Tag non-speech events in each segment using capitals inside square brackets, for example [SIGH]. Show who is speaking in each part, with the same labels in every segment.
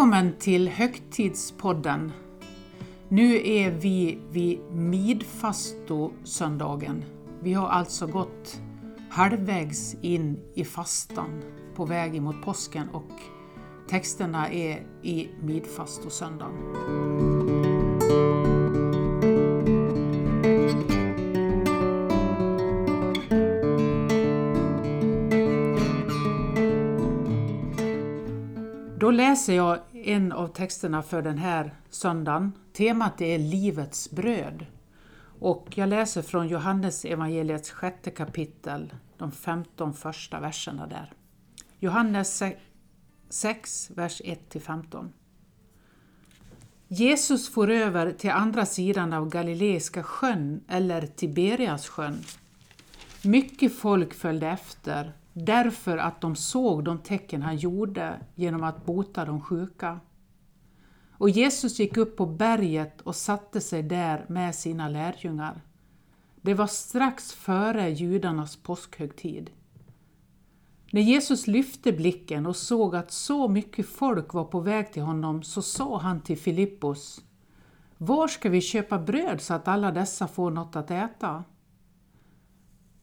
Speaker 1: Välkommen till Högtidspodden. Nu är vi vid midfastosöndagen. Vi har alltså gått halvvägs in i fastan på väg mot påsken och texterna är i midfastosöndagen. Då läser jag en av texterna för den här söndagen. Temat är Livets bröd. Och jag läser från Johannes evangeliets sjätte kapitel, de 15 första verserna där. Johannes 6, vers 1-15. Jesus for över till andra sidan av Galileiska sjön, eller Tiberias sjön. Mycket folk följde efter därför att de såg de tecken han gjorde genom att bota de sjuka. Och Jesus gick upp på berget och satte sig där med sina lärjungar. Det var strax före judarnas påskhögtid. När Jesus lyfte blicken och såg att så mycket folk var på väg till honom så sa han till Filippos Var ska vi köpa bröd så att alla dessa får något att äta?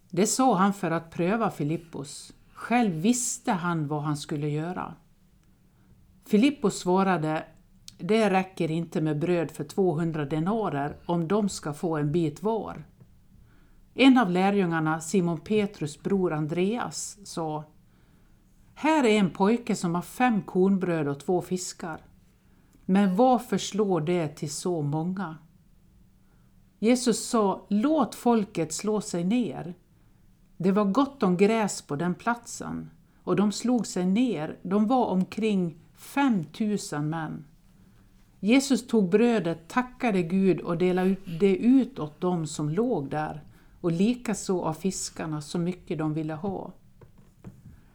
Speaker 1: Det sa han för att pröva Filippos. Själv visste han vad han skulle göra. Filippos svarade, det räcker inte med bröd för 200 denarer om de ska få en bit var. En av lärjungarna, Simon Petrus bror Andreas, sa Här är en pojke som har fem kornbröd och två fiskar. Men varför slår det till så många? Jesus sa, låt folket slå sig ner. Det var gott om gräs på den platsen och de slog sig ner. De var omkring 5000 män. Jesus tog brödet, tackade Gud och delade det ut åt dem som låg där och likaså av fiskarna så mycket de ville ha.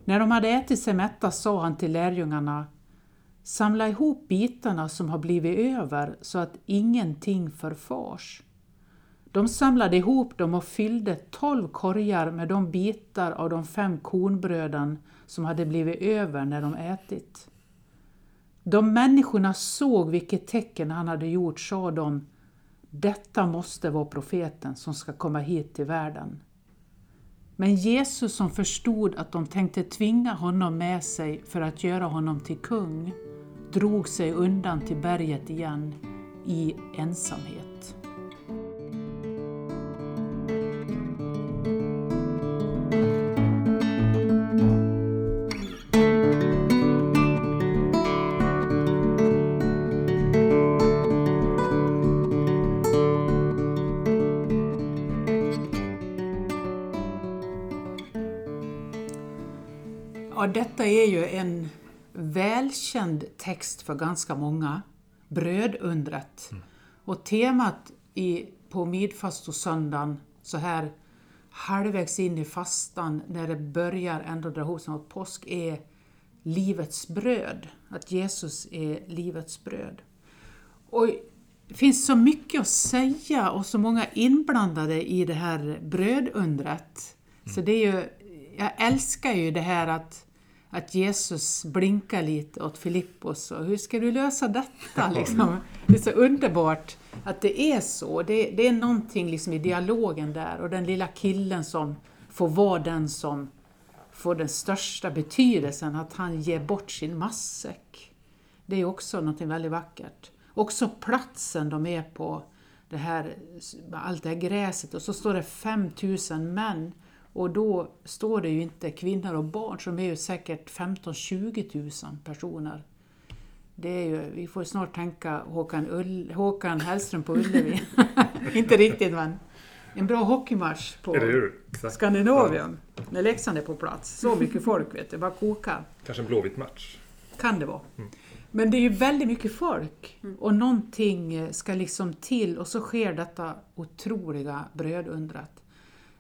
Speaker 1: När de hade ätit sig mätta sa han till lärjungarna Samla ihop bitarna som har blivit över så att ingenting förfars. De samlade ihop dem och fyllde tolv korgar med de bitar av de fem kornbröden som hade blivit över när de ätit. De människorna såg vilket tecken han hade gjort sa de, detta måste vara profeten som ska komma hit till världen. Men Jesus som förstod att de tänkte tvinga honom med sig för att göra honom till kung, drog sig undan till berget igen i ensamhet. Ja, detta är ju en välkänd text för ganska många, brödundret. Mm. Och temat i, på midfastosöndagen, så här halvvägs in i fastan, när det börjar ändå dra ihop sig mot påsk, är livets bröd. Att Jesus är livets bröd. Och det finns så mycket att säga och så många inblandade i det här brödundret. Mm. Så det är ju, jag älskar ju det här att att Jesus blinkar lite åt Filippos och hur ska du lösa detta? Liksom. Det är så underbart att det är så. Det, det är någonting liksom i dialogen där och den lilla killen som får vara den som får den största betydelsen, att han ger bort sin matsäck. Det är också någonting väldigt vackert. Också platsen de är på, det här, allt det här gräset och så står det 5000 män och då står det ju inte kvinnor och barn, som är ju säkert 15-20 000 personer. Det är ju, vi får snart tänka Håkan, Ull, Håkan Hellström på Ullevi. [LAUGHS] inte riktigt men en bra hockeymatch på Skandinavien när Leksand är på plats. Så mycket folk vet du, bara kokar.
Speaker 2: Kanske en blåvit match?
Speaker 1: Kan det vara. Mm. Men det är ju väldigt mycket folk mm. och någonting ska liksom till och så sker detta otroliga brödundret.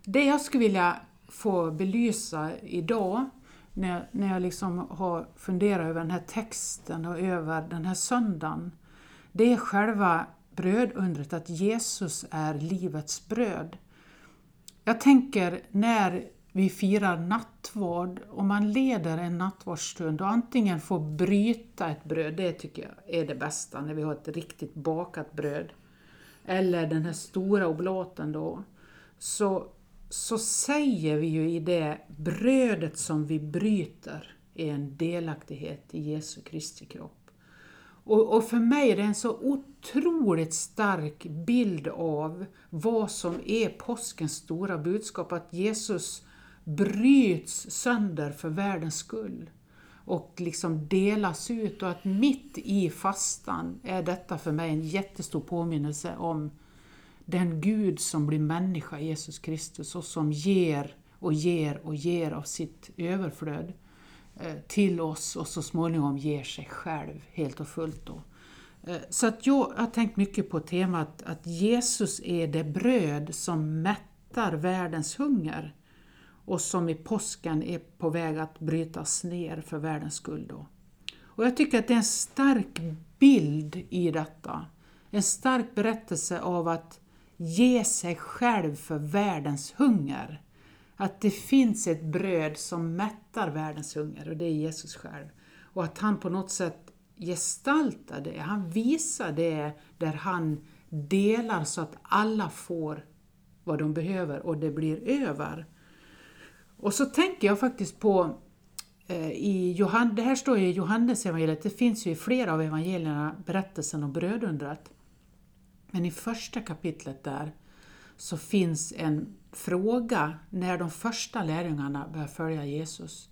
Speaker 1: Det jag skulle vilja få belysa idag, när, när jag liksom har funderat över den här texten och över den här söndagen, det är själva brödundret, att Jesus är livets bröd. Jag tänker när vi firar nattvard och man leder en nattvardsstund och antingen får bryta ett bröd, det tycker jag är det bästa när vi har ett riktigt bakat bröd, eller den här stora oblaten då, så, så säger vi ju i det brödet som vi bryter är en delaktighet i Jesu Kristi kropp. Och, och, för mig är det en så otroligt stark bild av vad som är påskens stora budskap, att Jesus bryts sönder för världens skull och liksom delas ut och att mitt i fastan är detta för mig en jättestor påminnelse om den Gud som blir människa, Jesus Kristus, och som ger och ger och ger av sitt överflöd eh, till oss och så småningom ger sig själv helt och fullt. Då. Eh, så att jag har tänkt mycket på temat att Jesus är det bröd som mättar världens hunger och som i påsken är på väg att brytas ner för världens skull. Då. Och jag tycker att det är en stark bild i detta. En stark berättelse av att ge sig själv för världens hunger. Att det finns ett bröd som mättar världens hunger och det är Jesus själv. Och att han på något sätt gestaltar det, han visar det där han delar så att alla får vad de behöver och det blir över. Och så tänker jag faktiskt på eh, i Johan, det här står ju i Johannes evangeliet. det finns ju i flera av evangelierna berättelsen om brödundret. Men i första kapitlet där så finns en fråga när de första lärjungarna börjar följa Jesus.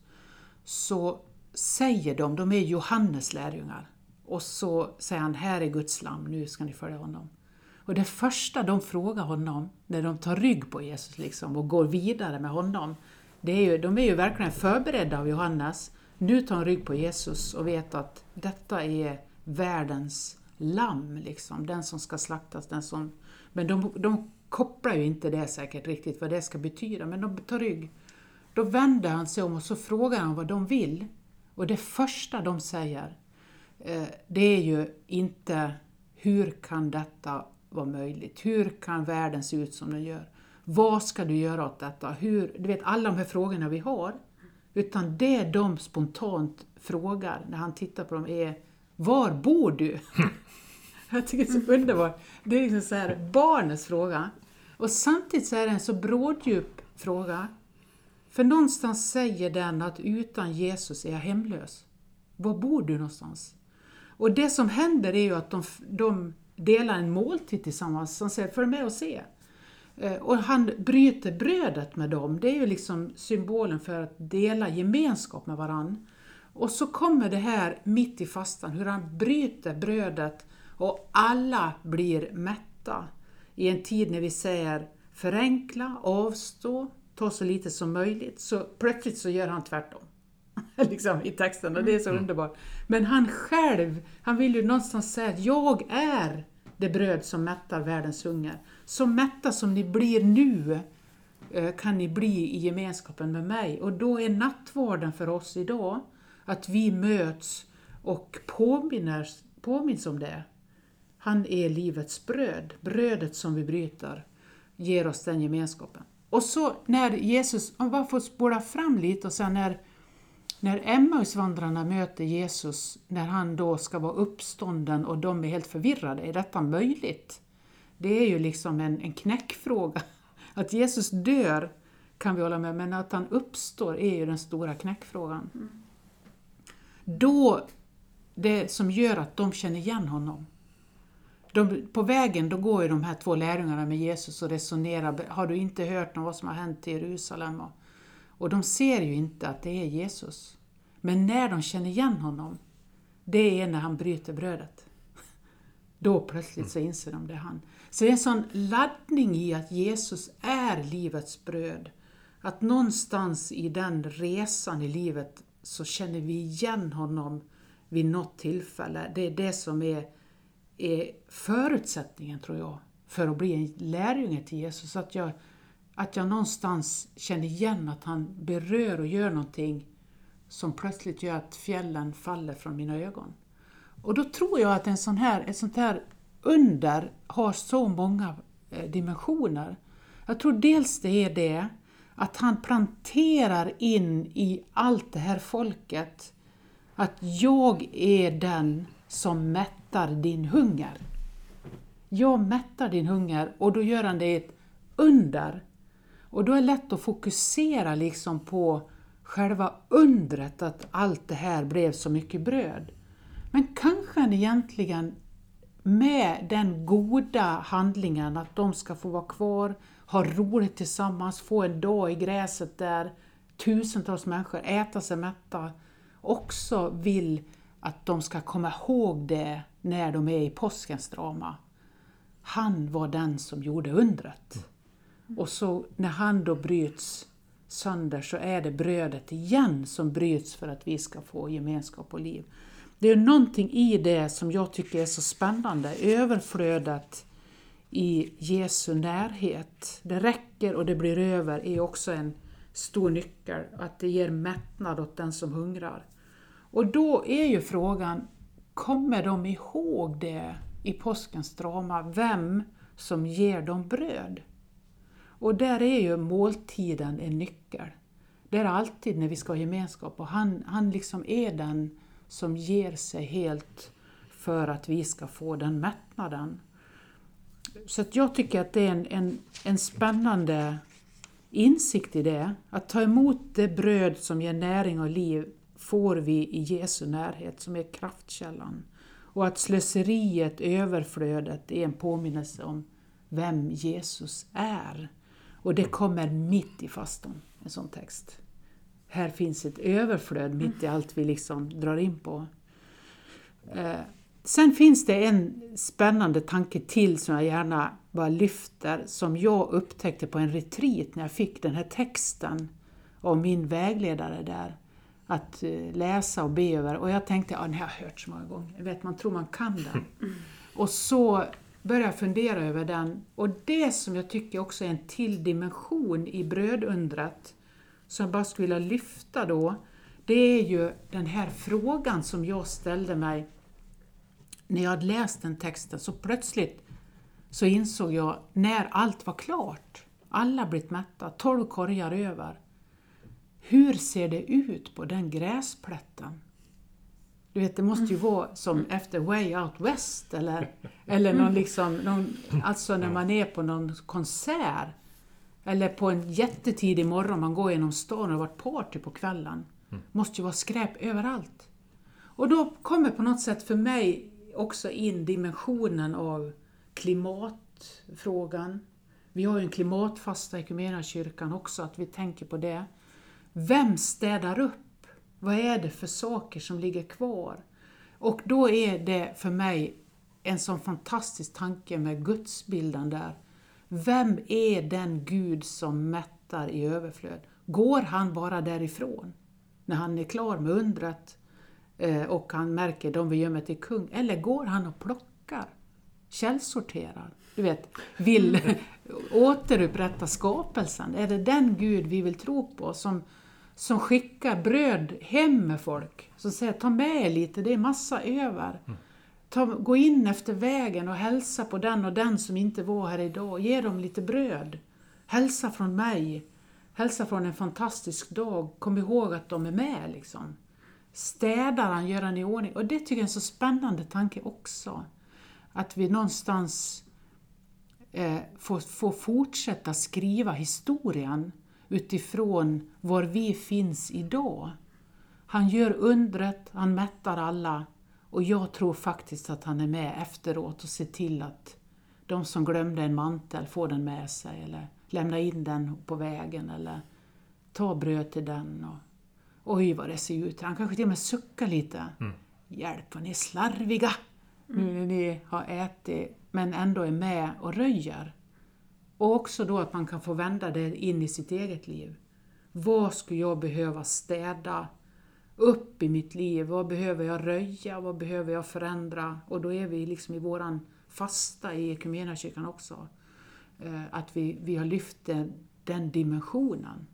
Speaker 1: Så säger de, de är Johannes lärjungar, och så säger han, här är Guds lam, nu ska ni följa honom. Och det första de frågar honom, när de tar rygg på Jesus liksom och går vidare med honom, det är ju, de är ju verkligen förberedda av Johannes. Nu tar de rygg på Jesus och vet att detta är världens lamm, liksom, den som ska slaktas. Den som, men de, de kopplar ju inte det säkert riktigt vad det ska betyda, men de tar rygg. Då vänder han sig om och så frågar han vad de vill. Och det första de säger, eh, det är ju inte hur kan detta vara möjligt? Hur kan världen se ut som den gör? Vad ska du göra åt detta? Hur, du vet alla de här frågorna vi har. Utan det de spontant frågar när han tittar på dem är var bor du? [LAUGHS] Jag tycker det är så underbart. Det är liksom så här, barnets fråga. Och samtidigt så är det en så bråddjup fråga. För någonstans säger den att utan Jesus är jag hemlös. Var bor du någonstans? Och det som händer är ju att de, de delar en måltid tillsammans. De säger, följ med och se. Eh, och han bryter brödet med dem, det är ju liksom symbolen för att dela gemenskap med varann. Och så kommer det här mitt i fastan, hur han bryter brödet och alla blir mätta. I en tid när vi säger förenkla, avstå, ta så lite som möjligt, så plötsligt så gör han tvärtom. [LAUGHS] liksom, I texten, och det är så mm. underbart. Men han själv, han vill ju någonstans säga att jag är det bröd som mättar världens hunger. Så mätta som ni blir nu eh, kan ni bli i gemenskapen med mig. Och då är nattvarden för oss idag att vi möts och påminner, påminns om det. Han är livets bröd, brödet som vi bryter ger oss den gemenskapen. Och så när Jesus, om man får spola fram lite och sen när, när Emmausvandrarna möter Jesus, när han då ska vara uppstånden och de är helt förvirrade, är detta möjligt? Det är ju liksom en, en knäckfråga. [LAUGHS] Att Jesus dör kan vi hålla med, men att han uppstår är ju den stora knäckfrågan. Mm. Då, det som gör att de känner igen honom. De, på vägen då går ju de här två lärjungarna med Jesus och resonerar. Har du inte hört om vad som har hänt i Jerusalem? Och, och de ser ju inte att det är Jesus. Men när de känner igen honom, det är när han bryter brödet. Då plötsligt så inser de det är han. Så det är en sån laddning i att Jesus är livets bröd. Att någonstans i den resan i livet så känner vi igen honom vid något tillfälle. Det är det som är, är förutsättningen, tror jag, för att bli en lärjunge till Jesus. Att jag, att jag någonstans känner igen att han berör och gör någonting som plötsligt gör att fjällen faller från mina ögon. Och då tror jag att en sån här, ett sånt här under har så många eh, dimensioner. Jag tror dels det är det att han planterar in i allt det här folket att jag är den som mättar din hunger. Jag mättar din hunger och då gör han det ett under. Och då är det lätt att fokusera liksom på själva undret att allt det här blev så mycket bröd. Men kanske han egentligen med den goda handlingen att de ska få vara kvar, ha roligt tillsammans, få en dag i gräset där tusentals människor äter sig mätta, också vill att de ska komma ihåg det när de är i påskens drama. Han var den som gjorde undret. Och så när han då bryts sönder så är det brödet igen som bryts för att vi ska få gemenskap och liv. Det är någonting i det som jag tycker är så spännande, överflödet i Jesu närhet. Det räcker och det blir över är också en stor nyckel, att det ger mättnad åt den som hungrar. Och då är ju frågan, kommer de ihåg det i påskens drama, vem som ger dem bröd? Och där är ju måltiden en nyckel. Det är alltid när vi ska ha gemenskap och han, han liksom är den som ger sig helt för att vi ska få den mättnaden. Så att jag tycker att det är en, en, en spännande insikt i det. Att ta emot det bröd som ger näring och liv får vi i Jesu närhet som är kraftkällan. Och att slöseriet, överflödet, är en påminnelse om vem Jesus är. Och det kommer mitt i fastan, en sån text. Här finns ett överflöd mitt i allt vi liksom drar in på. Eh, Sen finns det en spännande tanke till som jag gärna bara lyfter, som jag upptäckte på en retreat när jag fick den här texten av min vägledare där att eh, läsa och be över. Och jag tänkte, ja den har jag hört så många gånger. Jag vet, man tror man kan den. Och så började jag fundera över den. Och det som jag tycker också är en till dimension i brödundret, som jag bara skulle vilja lyfta då, det är ju den här frågan som jag ställde mig när jag hade läst den texten. Så plötsligt så insåg jag, när allt var klart, alla blivit mätta, tolv korgar över, hur ser det ut på den gräsplätten? Du vet, det måste ju vara som efter Way Out West eller, eller någon liksom, någon, alltså när man är på någon konsert eller på en jättetidig morgon, man går genom stan och har varit party på kvällen. måste ju vara skräp överallt. Och då kommer på något sätt för mig också in dimensionen av klimatfrågan. Vi har ju en klimatfasta i kyrkan också, att vi tänker på det. Vem städar upp? Vad är det för saker som ligger kvar? Och då är det för mig en sån fantastisk tanke med gudsbilden där. Vem är den Gud som mättar i överflöd? Går han bara därifrån när han är klar med undret och han märker de vill göra mig till kung? Eller går han och plockar, källsorterar, du vet, vill [LAUGHS] återupprätta skapelsen? Är det den Gud vi vill tro på som som skickar bröd hem med folk. Som säger, ta med er lite, det är massa över. Ta, gå in efter vägen och hälsa på den och den som inte var här idag. Ge dem lite bröd. Hälsa från mig. Hälsa från en fantastisk dag. Kom ihåg att de är med. Liksom. Städar han, gör han i ordning. Och det tycker jag är en så spännande tanke också. Att vi någonstans eh, får, får fortsätta skriva historien utifrån var vi finns idag. Han gör undret, han mättar alla och jag tror faktiskt att han är med efteråt och ser till att de som glömde en mantel får den med sig eller lämnar in den på vägen eller tar bröd till den. Och, oj vad det ser ut. Han kanske till och med suckar lite. Mm. Hjälp vad ni är slarviga mm. nu när ni har ätit men ändå är med och röjer. Och också då att man kan få vända det in i sitt eget liv. Vad skulle jag behöva städa upp i mitt liv? Vad behöver jag röja? Vad behöver jag förändra? Och då är vi liksom i våran fasta i kyrkan också. Eh, att vi, vi har lyft den, den dimensionen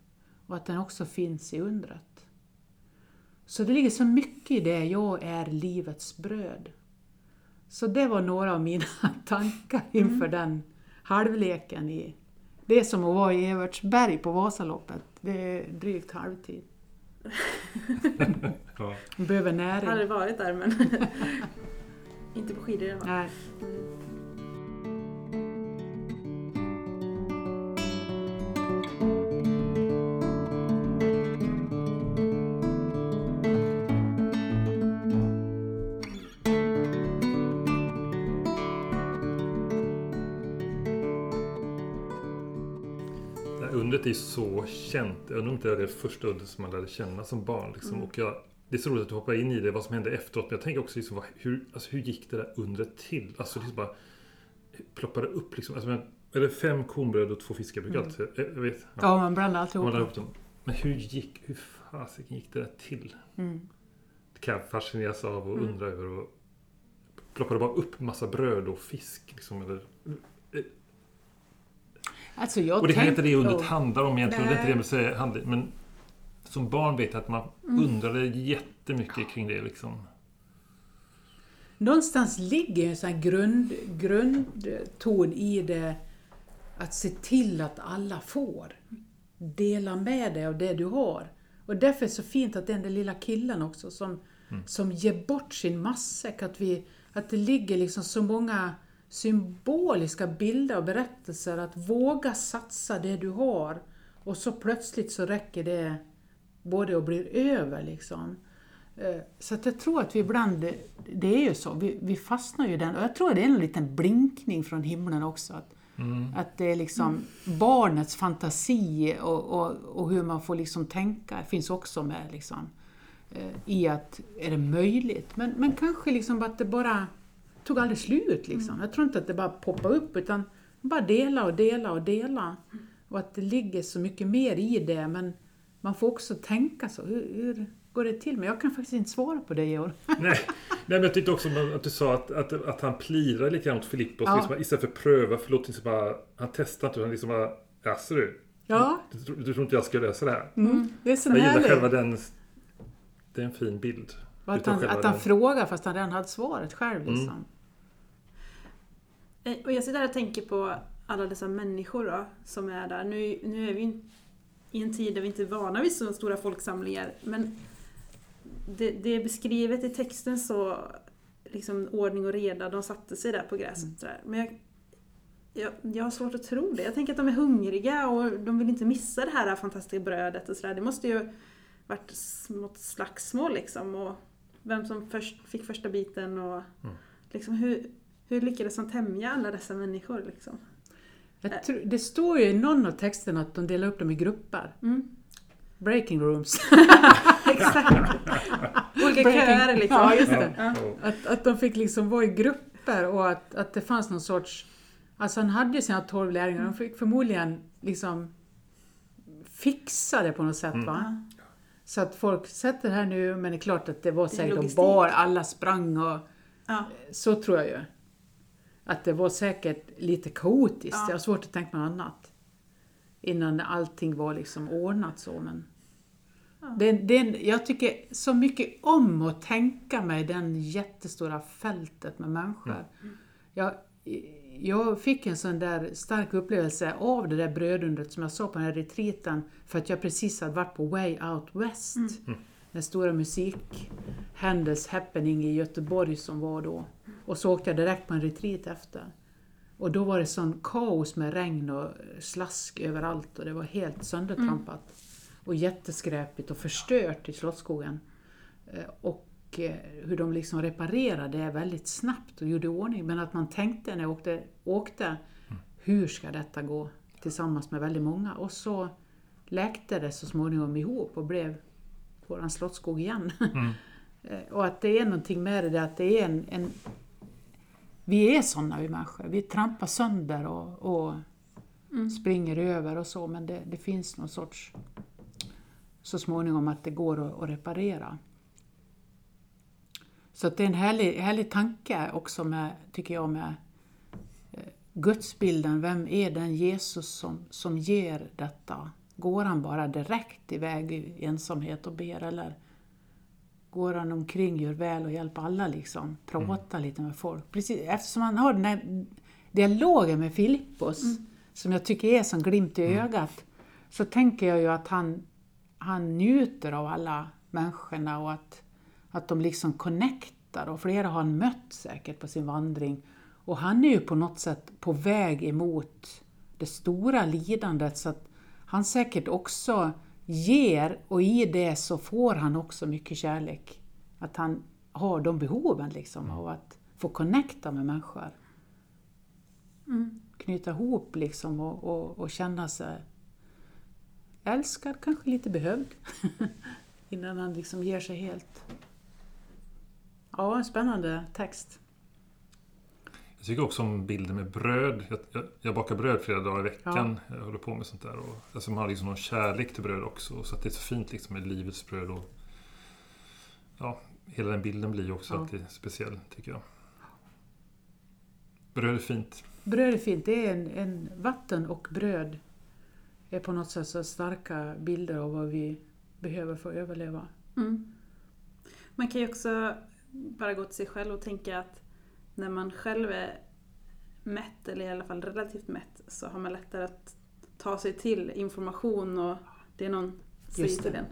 Speaker 1: och att den också finns i undret. Så det ligger så mycket i det, jag är livets bröd. Så det var några av mina [LAUGHS] tankar inför mm. den halvleken i Det är som att vara i Evertsberg på Vasaloppet. Det är drygt halvtid. [LAUGHS]
Speaker 2: Ja.
Speaker 1: Man behöver
Speaker 3: Jag har
Speaker 1: näring.
Speaker 3: aldrig varit där men [LAUGHS] inte på skidor i alla fall.
Speaker 2: Undret är så känt. Jag undrar om det är det första undret som man lärde känna som barn. Liksom. Och jag, det är så roligt att du hoppar in i det, vad som hände efteråt. Men jag tänker också, liksom, hur, alltså, hur gick det där undret till? Alltså, liksom bara ploppade upp liksom. Alltså, men, är det fem kornbröd och två fiskar? Brukar
Speaker 1: Mm.
Speaker 2: alltid, jag, jag vet. Ja.
Speaker 1: Ja, man blandar
Speaker 2: Man
Speaker 1: alltihop.
Speaker 2: la ihop dem. Men hur gick, hur fasiken gick det där till?
Speaker 1: Mm.
Speaker 2: Det kan jag fascineras av och
Speaker 1: Mm.
Speaker 2: undra över. Och ploppade bara upp massa bröd och fisk. Liksom, eller,
Speaker 1: Alltså
Speaker 2: och det kanske inte det undret
Speaker 1: ja.
Speaker 2: handlar om egentligen. Det är inte det med säga. Men som barn vet jag att man
Speaker 1: Mm.
Speaker 2: undrade jättemycket kring det. Liksom.
Speaker 1: Någonstans ligger en sån grund, grundton i det att se till att alla får. Dela med dig av det du har. Och därför är det så fint att den där lilla killen också som, som ger bort sin matsäck, att, vi, att det ligger liksom så många symboliska bilder och berättelser att våga satsa det du har och så plötsligt så räcker det både och blir över liksom. Eh, Så att jag tror att vi ibland, det är ju så, vi, vi fastnar ju i den. Och jag tror det är en liten blinkning från himlen också. Att, att det är liksom barnets fantasi och, och, och hur man får liksom tänka finns också med liksom, eh, i att, är det möjligt? Men, men kanske liksom att det bara tog aldrig slut liksom. Jag tror inte att det bara poppade upp utan bara dela och dela och dela. Och att det ligger så mycket mer i det men man får också tänka så. Hur, hur går det till? Men jag kan faktiskt inte svara på det Georg. [LAUGHS]
Speaker 2: Nej, nej, men jag tyckte också att du sa att, att, att han plirade lite grann åt Filippos.
Speaker 1: Ja.
Speaker 2: Liksom, istället för att pröva, förlåt, liksom bara, han testar inte. Han liksom bara, jaså du?
Speaker 1: Ja,
Speaker 2: Du, du, du tror inte jag ska lösa det här?
Speaker 1: mm. det är så
Speaker 2: Jag gillar själva den... Det är en fin bild.
Speaker 1: Och att han, att han frågar fast han redan hade svaret själv.
Speaker 2: Mm.
Speaker 1: Liksom.
Speaker 3: Eh, Och jag sitter här och tänker på alla dessa människor då, som är där. Nu, nu är vi i en tid där vi inte är vana vid så stora folksamlingar. Men det, det är beskrivet i texten så liksom ordning och reda, de satte sig där på gräset. sådär. Men jag, jag, jag har svårt att tro det. Jag tänker att de är hungriga och de vill inte missa det här fantastiska brödet och sådär. Det måste ju varit smått slagsmål liksom. Och vem som först fick första biten och liksom hur, hur lyckades han tämja alla dessa människor liksom?
Speaker 1: Jag tror, det står ju i någon av texterna att de delar upp dem i grupper.
Speaker 3: Mm.
Speaker 1: Breaking rooms. [LAUGHS]
Speaker 3: Exakt! Olika
Speaker 1: Breaking-
Speaker 3: köer liksom.
Speaker 1: Ja, just det.
Speaker 2: Ja.
Speaker 1: Att, att de fick liksom vara i grupper och att, att det fanns någon sorts... Alltså han hade ju sina tolv lärjungar, de fick förmodligen liksom fixa det på något sätt. Va? Så att folk sätter här nu, men det är klart att det var säkert de bar, alla sprang och
Speaker 3: Ja.
Speaker 1: så tror jag ju. Att det var säkert lite kaotiskt,
Speaker 3: Ja.
Speaker 1: jag har svårt att tänka något annat. Innan allting var liksom ordnat så. Men det, det, jag tycker så mycket om att tänka mig den jättestora fältet med människor. Jag, jag fick en sån där stark upplevelse av det där brödundret som jag sa på den här retreaten för att jag precis hade varit på Way Out West. Den stora musikhändelse, happening i Göteborg som var då. Och så åkte jag direkt på en retreat efter. Och då var det sån kaos med regn och slask överallt och det var helt söndertrampat. Och jätteskräpigt och förstört i Slottsskogen. Eh, Och eh, hur de liksom reparerade det väldigt snabbt och gjorde ordning. Men att man tänkte när jag åkte, åkte hur ska detta gå tillsammans med väldigt många? Och så läkte det så småningom ihop och blev våran Slottsskog igen. [LAUGHS] Eh, och att det är någonting med det att det är en, en vi är sådana vi människor. Vi trampar sönder och, och springer över och så, men det, det finns någon sorts så småningom att det går att, att reparera. Så det är en härlig, härlig tanke också med, tycker jag, med eh, gudsbilden. Vem är den Jesus som, som ger detta? Går han bara direkt iväg i ensamhet och ber eller går han omkring, gör väl och hjälper alla liksom? Pratar lite med folk. Precis, eftersom han har den här dialogen med Filippos som jag tycker är som glimt i ögat, så tänker jag ju att han, han njuter av alla människorna och att, att de liksom connectar och flera har han mött säkert på sin vandring. Och han är ju på något sätt på väg emot det stora lidandet så att han säkert också ger och i det så får han också mycket kärlek. Att han har de behoven liksom av att få connecta med människor.
Speaker 3: Mm.
Speaker 1: Knyta ihop liksom och, och, och känna sig älskad, kanske lite behövd. [LAUGHS] Innan han liksom ger sig helt. Ja, en spännande text.
Speaker 2: Jag tycker också om bilden med bröd. Jag, jag, jag bakar bröd flera dagar i veckan. Jag håller på med sånt där. Och, alltså man har liksom någon kärlek till bröd också. Så att det är så fint liksom med livets bröd. Och, ja, hela den bilden blir ju också
Speaker 1: Ja.
Speaker 2: alltid speciell, tycker jag. Bröd är fint.
Speaker 1: Bröd är fint. Det är en, en vatten och bröd är på något sätt så starka bilder av vad vi behöver för att överleva.
Speaker 3: Mm. Man kan ju också bara gå till sig själv och tänka att när man själv är mätt, eller i alla fall relativt mätt, så har man lättare att ta sig till information och det är någon säger till en.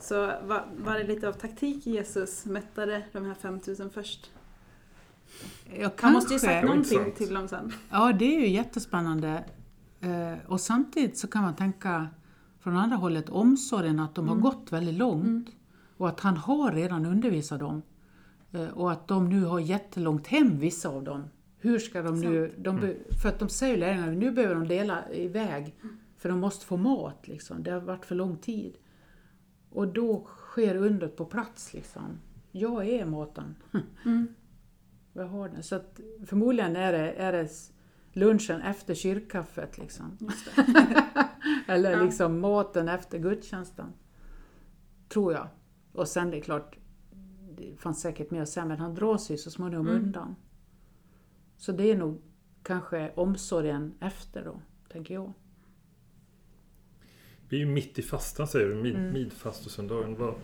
Speaker 3: Så var, var det lite av taktik Jesus mättade de här 5000 först?
Speaker 1: Ja,
Speaker 3: Han måste ju sagt någonting till dem sen.
Speaker 1: Ja, det är ju jättespännande. Eh, och samtidigt så kan man tänka från andra hållet omsorgen att de har gått väldigt långt och att han har redan undervisat dem. Eh, och att de nu har jättelångt hem, vissa av dem. Hur ska de nu... De, be- för att de säger lärarna nu behöver de dela iväg för de måste få mat. Liksom. Det har varit för lång tid. Och då sker undret på plats. Liksom. Jag är maten. [LAUGHS]
Speaker 3: Mm.
Speaker 1: Jag har den. Så att förmodligen är det, är det lunchen efter kyrkkaffet. Liksom.
Speaker 3: Just det. [LAUGHS]
Speaker 1: Eller
Speaker 3: Ja.
Speaker 1: liksom maten efter gudstjänsten. Tror jag. Och sen det är klart, det fanns säkert mer att säga, men han drar sig så småningom
Speaker 3: Mm.
Speaker 1: undan. Så det är nog kanske omsorgen efter då, tänker jag.
Speaker 2: Vi är ju mitt i fastan säger du, mid,
Speaker 1: Mm.
Speaker 2: midfastosöndagen. Vad,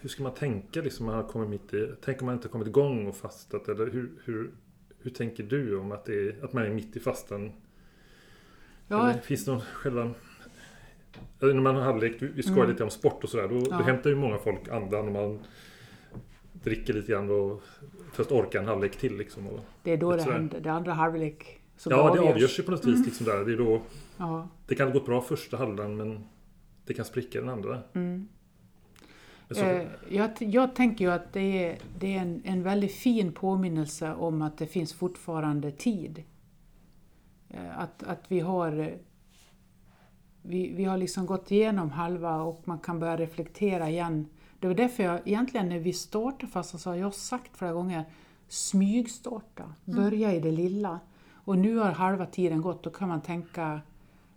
Speaker 2: hur ska man tänka liksom, man har kommit mitt i... Tänk om man inte kommit igång och fastat? Eller hur, hur, hur tänker du om att, det är, att man är mitt i fastan?
Speaker 1: Ja,
Speaker 2: Eller, finns det någon själva... När man har halvlek, vi skojar
Speaker 1: Mm.
Speaker 2: lite om sport och sådär. Då,
Speaker 1: Ja.
Speaker 2: då hämtar ju många folk andan och man dricker lite grann och först orkar en halvlek till. Liksom, och,
Speaker 1: det är då det händer. Det andra halvlek som
Speaker 2: ja, det avgörs ju på något vis. Liksom där. Det, är då,
Speaker 1: Ja.
Speaker 2: det kan gått bra första halvan men det kan spricka den andra.
Speaker 1: Mm.
Speaker 2: Så,
Speaker 1: Eh, jag, jag tänker ju att det är, det är en, en väldigt fin påminnelse om att det finns fortfarande tid. Eh, att, att vi har vi, vi har liksom gått igenom halva och man kan börja reflektera igen. Det var därför jag egentligen när vi startade fast så har jag sagt flera gånger smygstarta, börja i det lilla. Och nu har halva tiden gått, då kan man tänka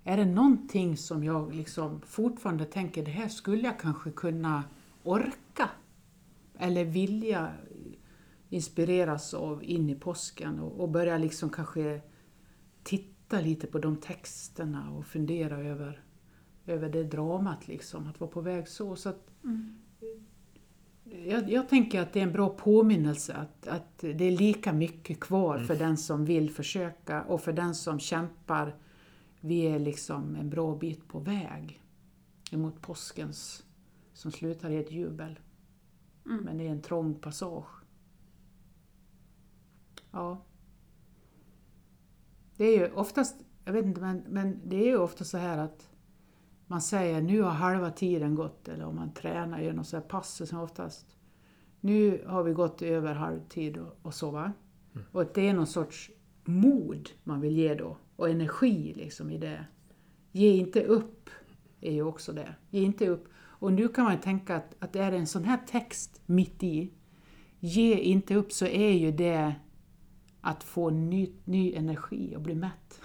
Speaker 1: är det någonting som jag liksom fortfarande tänker, det här skulle jag kanske kunna orka eller vilja inspireras av in i påsken och, och börja liksom kanske titta lite på de texterna och fundera över, över det dramat liksom, att vara på väg så. så att, jag, jag tänker att det är en bra påminnelse att, att det är lika mycket kvar för den som vill försöka och för den som kämpar. Vi är liksom en bra bit på väg emot påskens som slutar i ett jubel.
Speaker 3: Mm.
Speaker 1: Men det är en trång passage. Ja. Det är ju oftast, jag vet inte, men, men det är ju ofta så här att man säger nu har halva tiden gått, eller om man tränar, gör något så här pass som oftast. Nu har vi gått över halvtid och, och så va. Och det är någon sorts mod man vill ge då, och energi liksom i det. Ge inte upp, är ju också det. Ge inte upp. Och nu kan man tänka att, att är det en sån här text mitt i, ge inte upp, så är ju det att få ny, ny energi och bli mätt.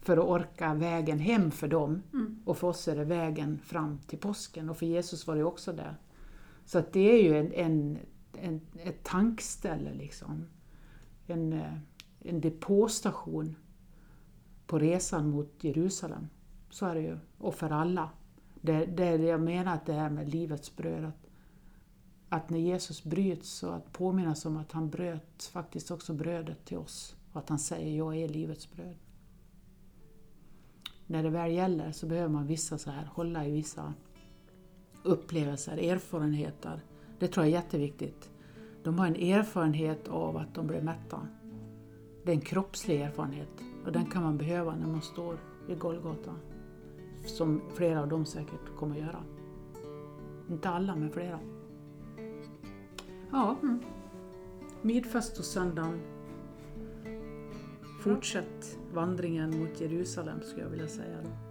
Speaker 1: För att orka vägen hem för dem.
Speaker 3: Mm.
Speaker 1: Och för oss är det vägen fram till påsken. Och för Jesus var det också det. Så att det är ju en, en, en, ett tankställe liksom. En, eh, en depåstation på resan mot Jerusalem. Så är det ju. Och för alla. Det, det jag menar att det här med livets bröd. Att, när Jesus bryts så att påminnas om att han bröt faktiskt också brödet till oss. Och att han säger jag är livets bröd. när det väl gäller så behöver man vissa så här, hålla i vissa upplevelser, erfarenheter. Det tror jag är jätteviktigt. De har en erfarenhet av att de blir mätta. Det är en kroppslig erfarenhet och den kan man behöva när man står i Golgata. Som flera av dem säkert kommer att göra. Inte alla, men flera. Ja,
Speaker 3: Mm.
Speaker 1: söndagen. Fortsätt vandringen mot Jerusalem skulle jag vilja säga. Då.